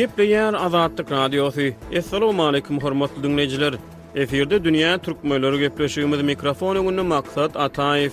Gepleýär Azatlyk Radiosy. Assalamualaikum hormatly dinleýjiler. Efirde dünýä türkmenleri gepleşigimiz mikrofon öňünde maksat Ataýew.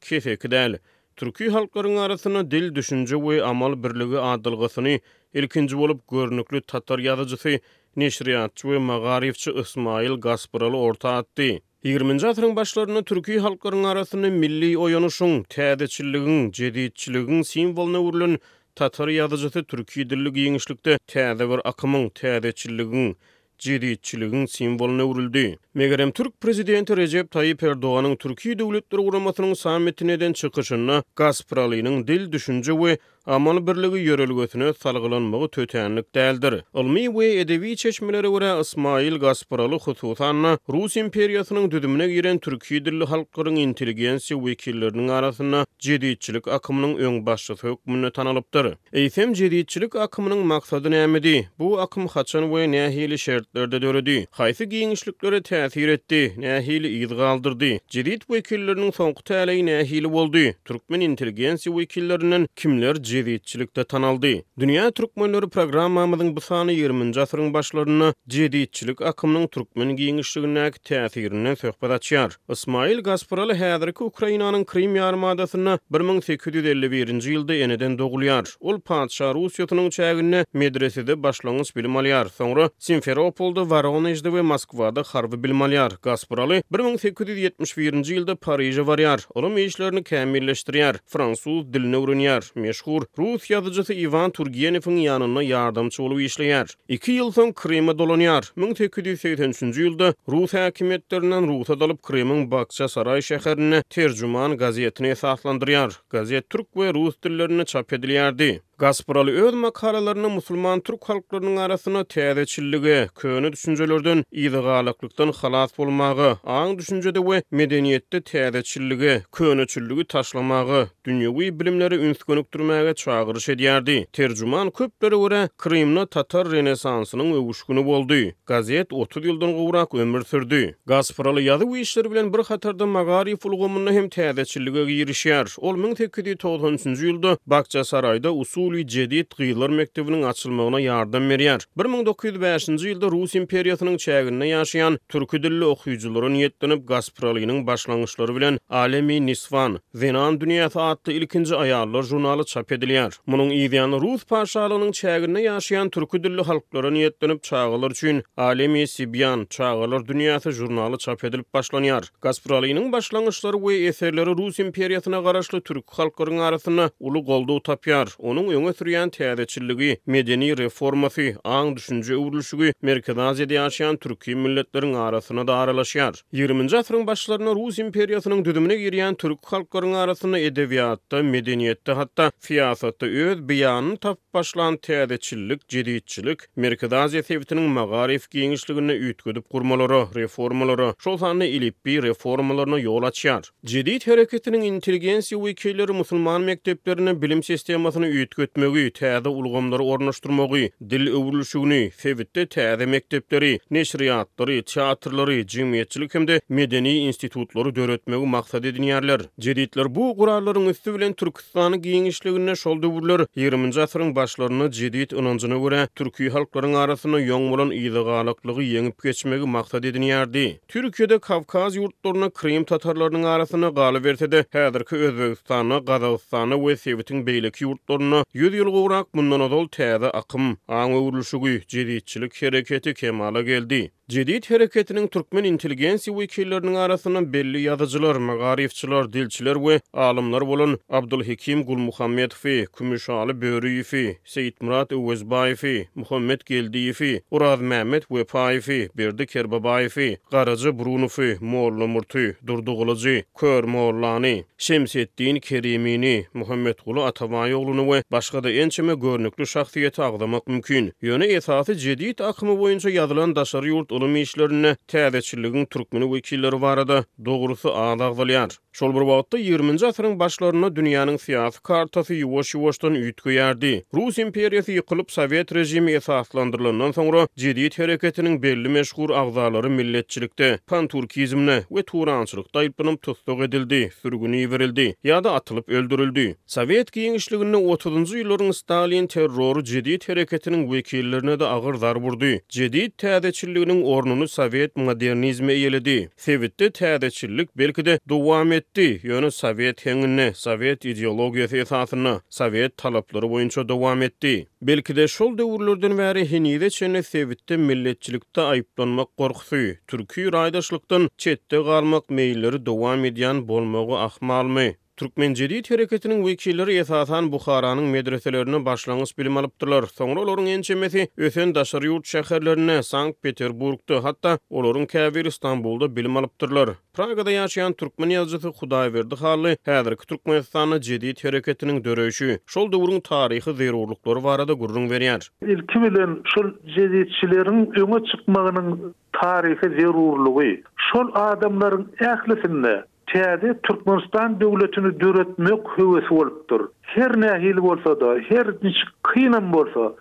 Keseki däl. Türki halklaryň arasynda dil, düşünje we amal birligi adalgasyny ilkinji bolup görnükli tatar ýazyjysy, neşirýatçy we magaryfçy Ysmaýyl Gaspyraly orta atdy. Ýigriminji asyryň başlarynda türki halklaryň arasynda milli oýanyşyň, täzeçilligiň, jeditçiligiň simwolyna öwrülen tatar ýazyjysy türki dilli giňişlikde täze bir akymyň, täzeçilligiň, jeditçiligiň simwolyna öwrüldi. Megerem, türk prezidenti Rejep Taýýip Erdoganyň Türki Döwletler Guramasynyň sammitinde eden çykyşynda Gaspralynyň dil, düşünje we amal birligi ýörelgesine salgylanmagy tötänlik däldir. Ylmy we edebi çeşmelere görä, Ysmaýyl Gaspraly, hususan-da, Rus imperiýasynyň düzümine giren türki dilli halklaryň intelligensiýa wekilleriniň arasynda jeditçilik akymynyň öňbaşçysy hökmünde tanalypdyr. Eýsem, jeditçilik akymynyň maksady nämedi? Bu akym haçan we nähili şertlerde döredi? Haýsy giňişliklere täsir etdi? Nähili yz galdyrdy? Jedit wekilleriniň soňky täleýi nähili boldy? Türkmen intelligensiýa wekillerinden kimler jeditçilikde tanaldy? Dünýä türkmenleri programmamyzyň bu sany ýigriminji asyryň başlarynda jeditçilik akymynyň türkmen giňişligindäki täsirinden söhbet açýar. Ysmaýyl Gasparaly häzirki Ukrainanyň Krym ýarymadasynda bir müň sekiz ýüz elli birinji ýylda eneden dogulýar. Ol Patyşa Russiýasynyň çäginde medresede başlangyç bilim alýar, soňra Simferopolda, Woronežde we Moskwada harby bilim alýar. Gasparaly bir müň sekiz ýüz ýetmiş birinji ýylda Pariže barýar, ylym işlerini kämilleşdirýär, fransuz dilini öwrenýär, meşhur rus ýazyjysy Iwan Turgenewiň ýanynda ýardamçy bolup işleýär. Iki ýyl soň Kryma dolanýar. Müň sekiz ýüz segsen üçünji ýylda rus häkimiýetlerinden rugsat alyp, Krymyň Bakçasaraý şäherinde Terjuman gazetini esaslandyrýar. Gazet türk we rus dillerinde çap edilýärdi. Gaspraly öz makalalarynda musulman türk halklarynyň arasynda täzeçillige, köne düşünjelerden, yzygalyklykdan halas bolmaga, aň-düşünjede we medeniýetde täzeçillige, köneçilligi taşlamaga, dünýewi bilimlere üns gönükdirmäge çagyryş edýärdi. Terjüman köplere görä, Krymda tatar renesansynyň öwüşgini boldy. Gazet otuz ýyldan gowrak ömür sürdi. Gaspraly ýazuw işleri bilen bir hatarda magaryf ulgamynda hem täzeçillige girişýär. Ol müň sekiz ýüz togsan üçünji ýylda Bakjasaraýda Usul-i jedid gyzlar mekdebiniň açylmagyna ýardam berýär. Bir müň dokuz ýüz bäşinji ýylda Rus imperiýasynyň çäginde ýaşaýan türki dilli okyjylara niýetlenip Gaspralynyň başlangyçlary bilen Alemi Niswan, Zenan dünýäsi atly ilkinji aýallar žurnaly çap edilýär. Munuň yzýany Rus paşalygynyň çäginde ýaşaýan türki dilli halklara niýetlenip çagalar üçin Alemi Sibýan, Çagalar dünýäsi, žurnaly çap edilip başlanýar. Gaspralynyň başlangyçlary we eserleri Rus imperiýasyna garaşly türki halklaryň arasynda uly goldaw tapýar. Onuň öňe sürýän täzeçilligi, medeni reformasy, aň-düşünje öwrülişigi Merkezi Aziýada ýaşaýan türki milletleriň arasyna-da aralaşýar. Ýigriminji asyryň başlarynda Rus imperiýasynyň düzümine girýän türki halklaryň arasynda edebiýatda, medeniýetde, hatda syýasatda öz beýanyny tapyp başlan täzeçillik, jeditçilik, Merkezi Aziýa sebitiniň magaryf giňişliginde üýtgedip gurmalara, reformalara, şol sanda elipbiý reformalaryna ýol açýar. Jedid hereketiniň intelligensiýa wekilleri musulman mekdeplerinde bilim sistemasyny üýtgetmegi, täze ulgamlary ornaşdyrmagy, dil öwrülişigini, sebitde täze mekdepleri, neşirýatlary, teatrlary, jemgyýetçilik hem-de medeni institutlary döretmegi maksat edinýärler. Jedidler bu gurallaryň üsti bilen Türküstany giňişliginde şol döwürler, ýigriminji asyryň başlarynda jedid ynanjyna görä, türki halklaryň arasynda ýoň bolan yzagalaklygy ýeňip geçmegi maksat edinýärdi. Türkiýede Kawkaz ýurtlarynda krym tatarlarynyň arasynda galyberse-de, häzirki Özbegistanda, Gazagystanda we sebitiň beýleki ýurtlarynda ýüz ýyl gowrak mundan ozal täze akym, aň öwrülişigi, jeditçilik hereketi kemala geldi. Jedit hereketiniň türkmen intelligensiýa wekilleriniň arasynda belli ýazyjylar, magaryfçylar, dilçiler we alymlar bolan Abdulhekim Gulmuhammedowy, Kümüşaly Börüýewi, Seýitmyrat Öwezbaýewi, Muhammet Geldiýewi, Orazmämmet Wepaýewi, Berdi Kerbabaýewi, Garaja Burunowy, Mollamurty, Durdy Gylyjy, Kör mollany, Şemsetdin Kerimini, Muhammetguly Atabaý ogluny we başga-da ençeme görnükli şahsyýeti agzamak mümkin. Ýöne esasy jedit akymy boýunça ýazylan daşary ýurt ylym işlerinde täzeçilligiň türkmeni wekilleri barada, dogrusy, az agzalýar. Şol bir wagtda, ýigriminji asyryň başlarynda dünýäniň syýasy kartasy ýuwaş-ýuwaşdan üýtgeýärdi. Rus imperiýasy ýykylyp, sowet režimi esaslandyrylandan soňra, Jedit hereketiniň belli meşhur agzalary milletçilikde, panturkizmde we turançylykda aýyplanyp tussag edildi, sürgüne iberildi ýa-da atylyp öldürildi. Sowet giňişliginde otuzynjy ýyllaryň Stalin terrory Jedit hereketiniň wekillerine-de agyr zarb urdy. Jedit täzeçilliginiň ornuny sowet modernizmi eýeledi. Sebitde täzeçillik belki-de dowam etdi, ýöne sowet heňinde, sowet ideologiýasy esasynda, sowet talaplary boýunça dowam etdi. Belki-de, şol döwürlerden bäri henize çenli sebitde milletçilikde aýyplanmak gorkusy, türki raýdaşlykdan çetde galmak meýilleri dowam edýän bolmagy ahmalmy? Türkmen jedit hereketiniň wekilleri esasan Buharanyň medreselerinde başlangyç bilim alypdyrlar, soňra olaryň ençemesi ösen daşary ýurt şäherlerinde, Sankt-Peterburgda, hatda olaryň käbiri Stambulda bilim alypdyrlar. Pragada ýaşaýan türkmen ýazyjysy Hudaýberdi Hally häzirki Türkmenistanda jedit hereketiniň döreýşi, şol döwrüň taryhy zerurlyklary barada gürrüň berýär. Ilki bilen, şol jeditçileriň öňe çykmagynyň taryhy zerurlygy, şol adamlaryň ählisinde Täze Türkmenistan döwletini döretmek höwesi bolupdyr. Her nähili bolsa-da, her niçik kynam bolsa,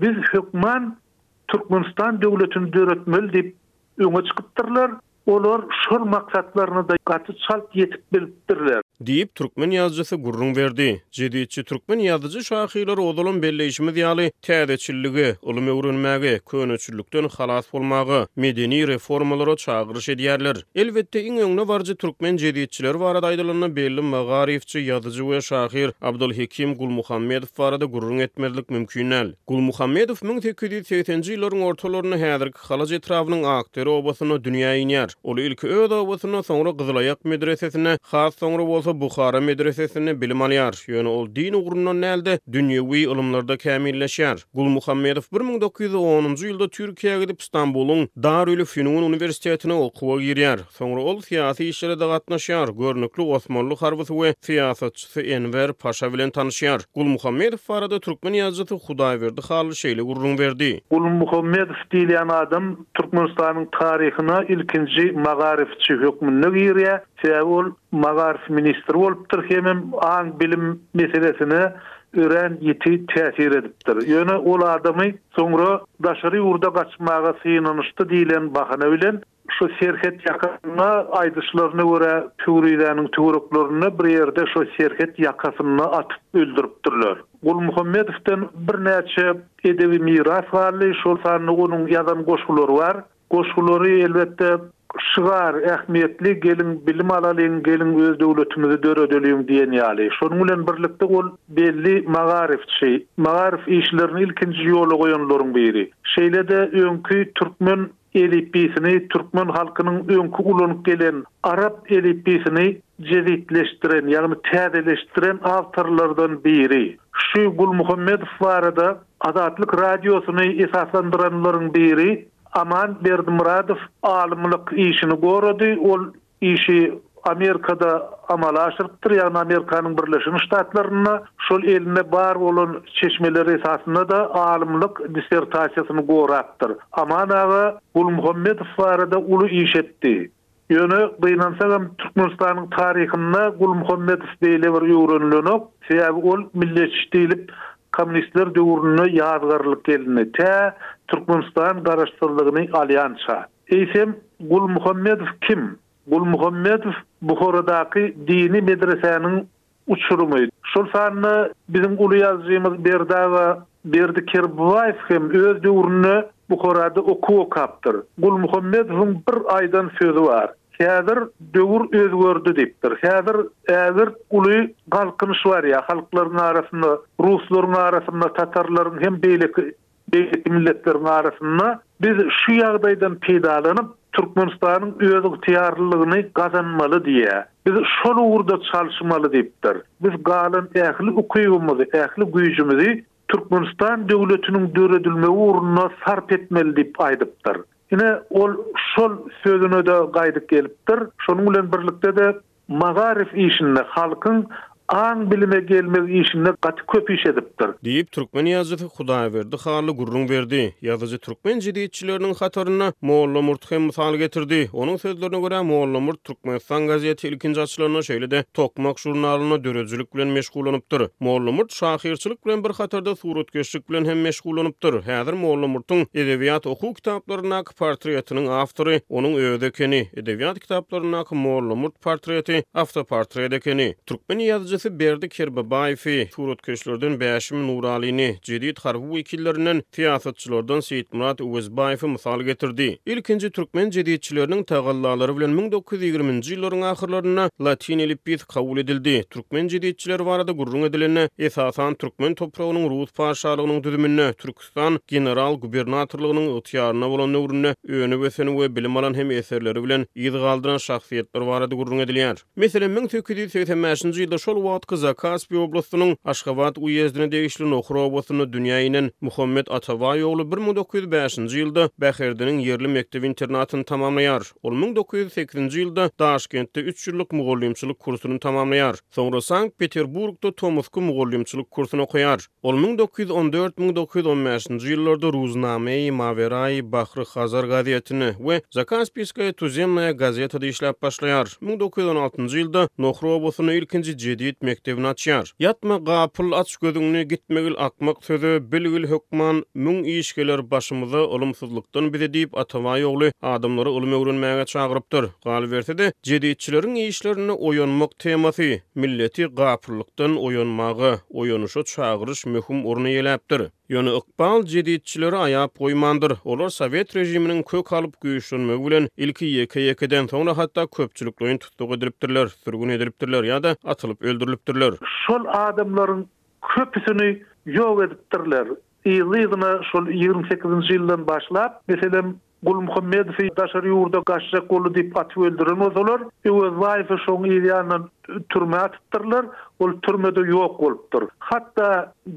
biz hökman Türkmenistan döwletini döretmeli diýip öňe çykypdyrlar. Olar şol maksatlaryna-da gaty çalt ýetip bilipdirler. Diýip, türkmen ýazyjysy gürrüň berdi. Jeditçi türkmen ýazyjy-şahyrlary ozalam belleýşimiz ýaly, täzeçillige, ylym öwrenmäge, köneçillikden halas bolmaga, medeni reformalara çagyryş edýärler. Elbetde, iň öňde baryjy türkmen jediçileri barada aýdylanda, belli magaryfçy, ýazyjy we şahyr Abdylhekim Gulmuhammedow barada gürrüň etmezlik mümkin däl. Gulmuhammedow müň sekiz ýüz segsenji ýyllaryň ortalarynda häzirki Halaç etrabynyň Akdere obasynda dünýä inýär. Ol ilki öz obasynda, soňra Gyzylaýak medresesinde, has soňra bolsa Buhara medresesinde bilim alýar. Ýöne ol din ugrundan däl-de, dünýewi ylymlarda kämilleşýär. Gulmuhammedow bir müň dokuz ýüz onunjy ýylda Türkiýä gidip, Stambulyň Darülfünun uniwersitetine okuwa girýär. Soňra ol syýasy işlere-de gatnaşýar, görnükli osmanly harbysy we syýasatçysy Enwer paşa bilen tanyşýar. Gulmuhammedow barada türkmen ýazyjysy Hudaýberdi Hally şeýle gürrüň berdi. Gulmuhammedow diýilýän adam Türkmenistanyň taryhyna ilkinji magaryfçy hökmünde girýär, sebäbi ol magaryf ministri bolupdyr hemem aň-bilim meselesine örän ýiti täsir edipdir. Ýöne ol adamy soňra daşary ýurda gaçmaga synanyşdy diýlen bahana bilen Şu serhet ýakasynda, aýdyşlaryna görä, Püwrizäniň töwereklerinde bir ýerde şo serhet ýakasynda atyp öldüripdirler. Gulmuhammedowdan birnäçe edebi miras galdy, şol sanda onuň ýazan goşgulary bar. Goşgulary, elbetde, şygar ähmiýetli, Geliň, bilim alalyň, geliň, öz döwletimizi döredeliň diýen ýaly. Şonuň bilen birlikde ol belli magaryfçy, magaryf işlerini ilkinji ýola goýanlaryň biri. Şeýle-de öňki türkmen elipbiýsini türkmen halkynyň öňki ulanyp gelen arap elipbiýsini jeditleşdiren, ýagny täzeleşdiren awtorlardan biri. Şu Gulmuhammedow barada Azatlyk Radiosyny esaslandyranlaryň biri Aman Berdimyradow alymlyk işini gorady, ol işi Amerikada amala aşyrypdyr, ýagny Amerikanyň Birleşen Ştatlarynda, şol elinde bar bolan çeşmeleri esasynda-da alymlyk dissertasiýasyny gorapdyr. Aman aga Gulmuhammedow barada uly iş etdi. Ýöne gynansagam Türkmenistanyň taryhynda Gulmuhammedow beýle bir öwrenilenok, sebäbi ol milletçi diýlip kommunistler döwründe ýazgarylyp gelindi, tä Türkmenistan garaşsyzlygyny alýança. Eýsem, Gulmuhammedow kim? Gulmuhammedow Buharadaky dini medresäniň uçurymy. Şol sanda biziň uly ýazyjymyz Berdaga Berdi Kerbubaýew hem öz döwründe Buharada okuw okapdyr. Gulmuhammedowyň bir aýdan sözi bar. Häzir döwür özgerdi diýipdir. Häzir ägirt uly galkynyş barýar halklaryň arasynda, ruslaryň arasynda, tatarlaryň hem beýleki Beýleki milletleriň arasynda biz şu ýagdaýdan peýdalanyp, Türkmenistanyň özygtyýarlylygyny gazanmaly diýýär. Biz şol ugurda çalyşmaly diýipdir. Biz galan ähli ukybymyzy, ähli güýjümizi Türkmenistan döwletiniň döredilmegi ugrunda sarp etmeli diýip aýdypdyr. Ine, ol şol sözüne-de gaýdyp gelipdir. Şonuň bilen birlikde-de Magaryf işinde, halkyň aň-bilime gelmegi işinde gaty köp iş edipdir. Diýip, türkmen ýazyjysy Hudaýberdi Hally gürrüň berdi. Ýazyjy türkmen jeditçileriniň hatarynda Mollamurty hem mysal getirdi. Onuň sözlerine görä, Mollamurt Türkmenistan gazeti ilkinji açylanda, şeýle-de Tokmak žurnalynda döredijilik bilen meşgullanypdyr. Mollamurt şahyrçylyk bilen bir hatarda suratkeşlik bilen hem meşgullanypdyr. Häzir Mollamurtyň edebiýat okuw kitaplaryndaky. Murt portretiniň awtory onuň özi ekeni, edebiýat kitaplaryndaky Molla Murt portreti awtoportret ekeni. Türkmen ýazyjysy Berdi Kerbabaýewi, suratkeşlerden Bäşim Nuralyny, jedit harby wekillerinden, syýasatçylardan Seýitmyrat Öwezbaýewi mysal getirdi. Ilkinji türkmen jeditçileriniň tagallalary bilen müň dokuz ýüz ýigriminji ýyllaryň ahyrlarynda latyn elipbiýsi kabul edildi. Türkmen jeditçileri barada gürrüň edilende, esasan, türkmen topragynyň rus paşalygynyň düzüminde, türk, çykan general-gubernatorlygynyň ygtyýarynda bolan döwründe önüp-ösen we bilim alan hem eserleri bilen yz galdyran şahsyýetler barada gürrüň edilýär. Meselem, müň sekiz ýüz segsen bäşinji ýylda şol wagtky Zakaspi oblastynyň Aşgabat uýezdine degişli Nohur obasynda dünýä inen Muhammet Atabaý ogly bir müň dokuz ýüz bäşinji ýylda Bäherdiniň ýerli mekdep-internatyny tamamlaýar. Ol müň dokuz ýüz sekizinji ýylda Daşkentde üç ýyllyk mugallymçylyk kursuny tamamlaýar. Soňra Sankt-Peterburgda tomusky mugallymçylyk kursuny okaýar. Ol müň dokuz ýüz on dört-müň dokuz ýüz on bäşinji ýyllarda Ruznamei Mawerai Bahri Hazar gazetinde we Zakaspiýskaýa tuzemnaýa gazetada işläp başlaýar. Müň dokuz ýüz on altynjy ýylda Nohr obasyna ilkinji jedit mekdebini açýar. Ýatma, gapyl aç! Aç gözüňni gitmegil akmak söze bilgil hökman müň iş geler başymyza ylymsyzlykdan bize diýip Atabaý ogly adamlary ylym öwrenmäge çagyrypdyr. Galyberse-de jeditçileriň işlerinde oýanmak temasy milleti gapyllykdan oýanmaga, oýanyşa çagyryş möhüm orun eýeläpdir. Ýöne ykbal jeditçileri aýap goýmandyr. Olar sowet režiminiň kök alyp güýçlenmegi bilen ilki ýeke-ýekeden soňra hatda köpçülikleýin Tussag edilipdirler, sürgün edilipdirler ýa-da atylyp öldürilipdirler. Şol adamlaryň köpüsini ýok edipdirler. Yzly-yzyna şol ýigrimi sekizinji ýyldan başlap, meselem, Gulmuhammedowy daşary ýurda gaçjak boldy diýip atyp öldüren bolsalar, Öwezbaýewi şoň yz ýanyndan türmä atypdyrlar, ol türmede ýok bolupdyr. Hatda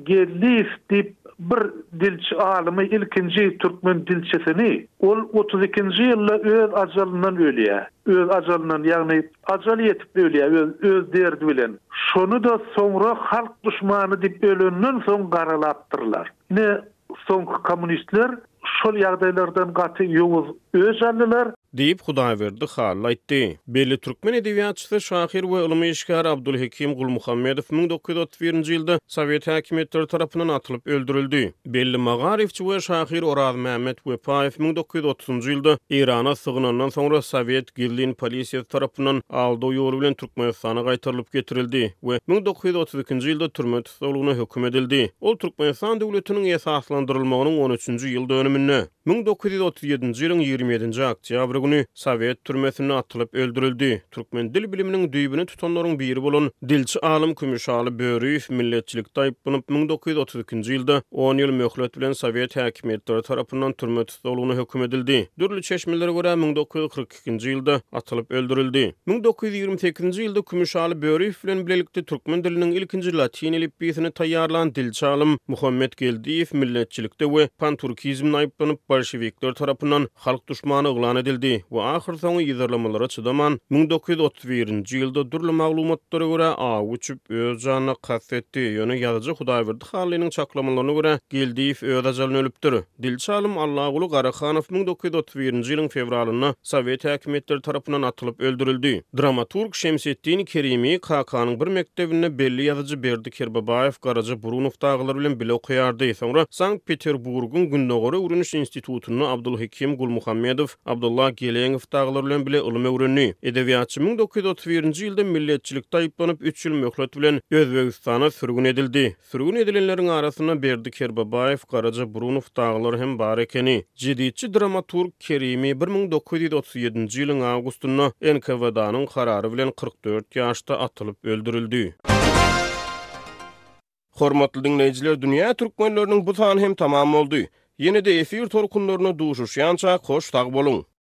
Geldiýew diýip Bir dilçi alymy ilkinji türkmen dilçisini, ol otuz ikinji ýylda öz ajalyndan ölýär. Öz ajalyndan, ýagny ajal ýetip ölýär, öz, öz derdi bilen. Şony-da soňra halk duşmany diýip ölenden soň garalapdyrlar. Ine, soňky kommunistler Şol ýagdaýlardan gaty ýowuz öç aldylar. Diýip, Hudaýberdi Hally aýtdy. Belli türkmen edebiýatçysy, şahyr we ylmy işgär Abdulhekim Gulmuhammedow müň dokuz ýüz otuz birinji ýylda sowet häkimiýetleri tarapyndan atylyp öldürildi. Belli magaryfçy we şahyr Orazmämmet Wepaýew müň dokuz ýüz otuzynjy ýylda Eýrana sygynandan soňra sowet gizlin polisiýasy tarapyndan aldaw ýoly bilen Türkmenistana gaýtarylyp getirildi we müň dokuz ýüz otuz ikinji ýylda türme tussaglygyna höküm edildi. Ol Türkmenistan döwletiniň esaslandyrylmagynyň on üçünji ýyl dönüminde, müň dokuz ýüz otuz ýedinji ýylyň ýigrimi ýedinji oktýabry güni sowet türmesinde atylyp öldürildi. Türkmen dil biliminiň düýbüni tutanlaryň biri bolan dilçi alym Kümüşaly Börüýew milletçilikde aýyplanyp, müň dokuz ýüz otuz ikinji ýylda on ýyl möhlet bilen sowet häkimiýetleri tarapyndan türme tussaglygyna höküm edildi. Dürli çeşmelere görä, müň dokuz ýüz kyrk sekizinji ýylda atylyp öldürildi. Müň dokuz ýüz ýigrimi sekizinji ýylda Kümüşaly Böriýew bilen bilelikde türkmen diliniň ilkinji latyn elipbiýsini taýýarlan dilçi alym Muhammet Geldiýew milletçilikde we panturkizmde aýyplanyp, bolşewikler tarapyndan halk duşmany yglan edildi we ahyrsoňy yzarlamalara çydaman, müň dokuz ýüz otuz birinji ýylda dürli maglumatlara görä, awy uçup, öz janyna kast etdi, ýöne ýazyjy Hudaýberdi Hallynyň çaklamalaryna görä, Geldiýew öz ajalyna ölüpdir. Dilçi alym Allaguly Garahanow müň dokuz ýüz otuz birinji ýylyň fewralynda sowet häkimiýetleri tarapyndan atylyp öldürildi. Dramaturg Şemsetdin Kerimi Kakanyň bir mekdebinde belli ýazyjy Berdi Kerbabaýew Garaja Burunow dagylar bilen bile okaýardy, soňra Sankt-Peterburgyň Gündogary öwreniş institutynda Abdulhekim Gulmuhammedow, Abdylla Geleňow dagylar bilen bile ylym öwrendi. Edebiýatçy müň dokuz ýüz otuz birinji ýylda milletçilikde aýyplanyp üç ýyl möhlet bilen Özbegistana sürgün edildi, Sürgün edilenleriň arasynda Berdi Kerbabaýew, Garaja Burunow dagylary hem bar ekeni. Jeditçi dramaturg Kerimi bir müň dokuz ýüz otuz ýedinji ýylyň awgustynda NKWD-niň karary bilen kyrk dört ýaşda atylyp öldürildi. Hormatly diňleýjiler, dünýä türkmenleriniň bu sany hem tamam boldy. Ýene-de efir tolkunlarynda duşuşýançak hoş sag boluň!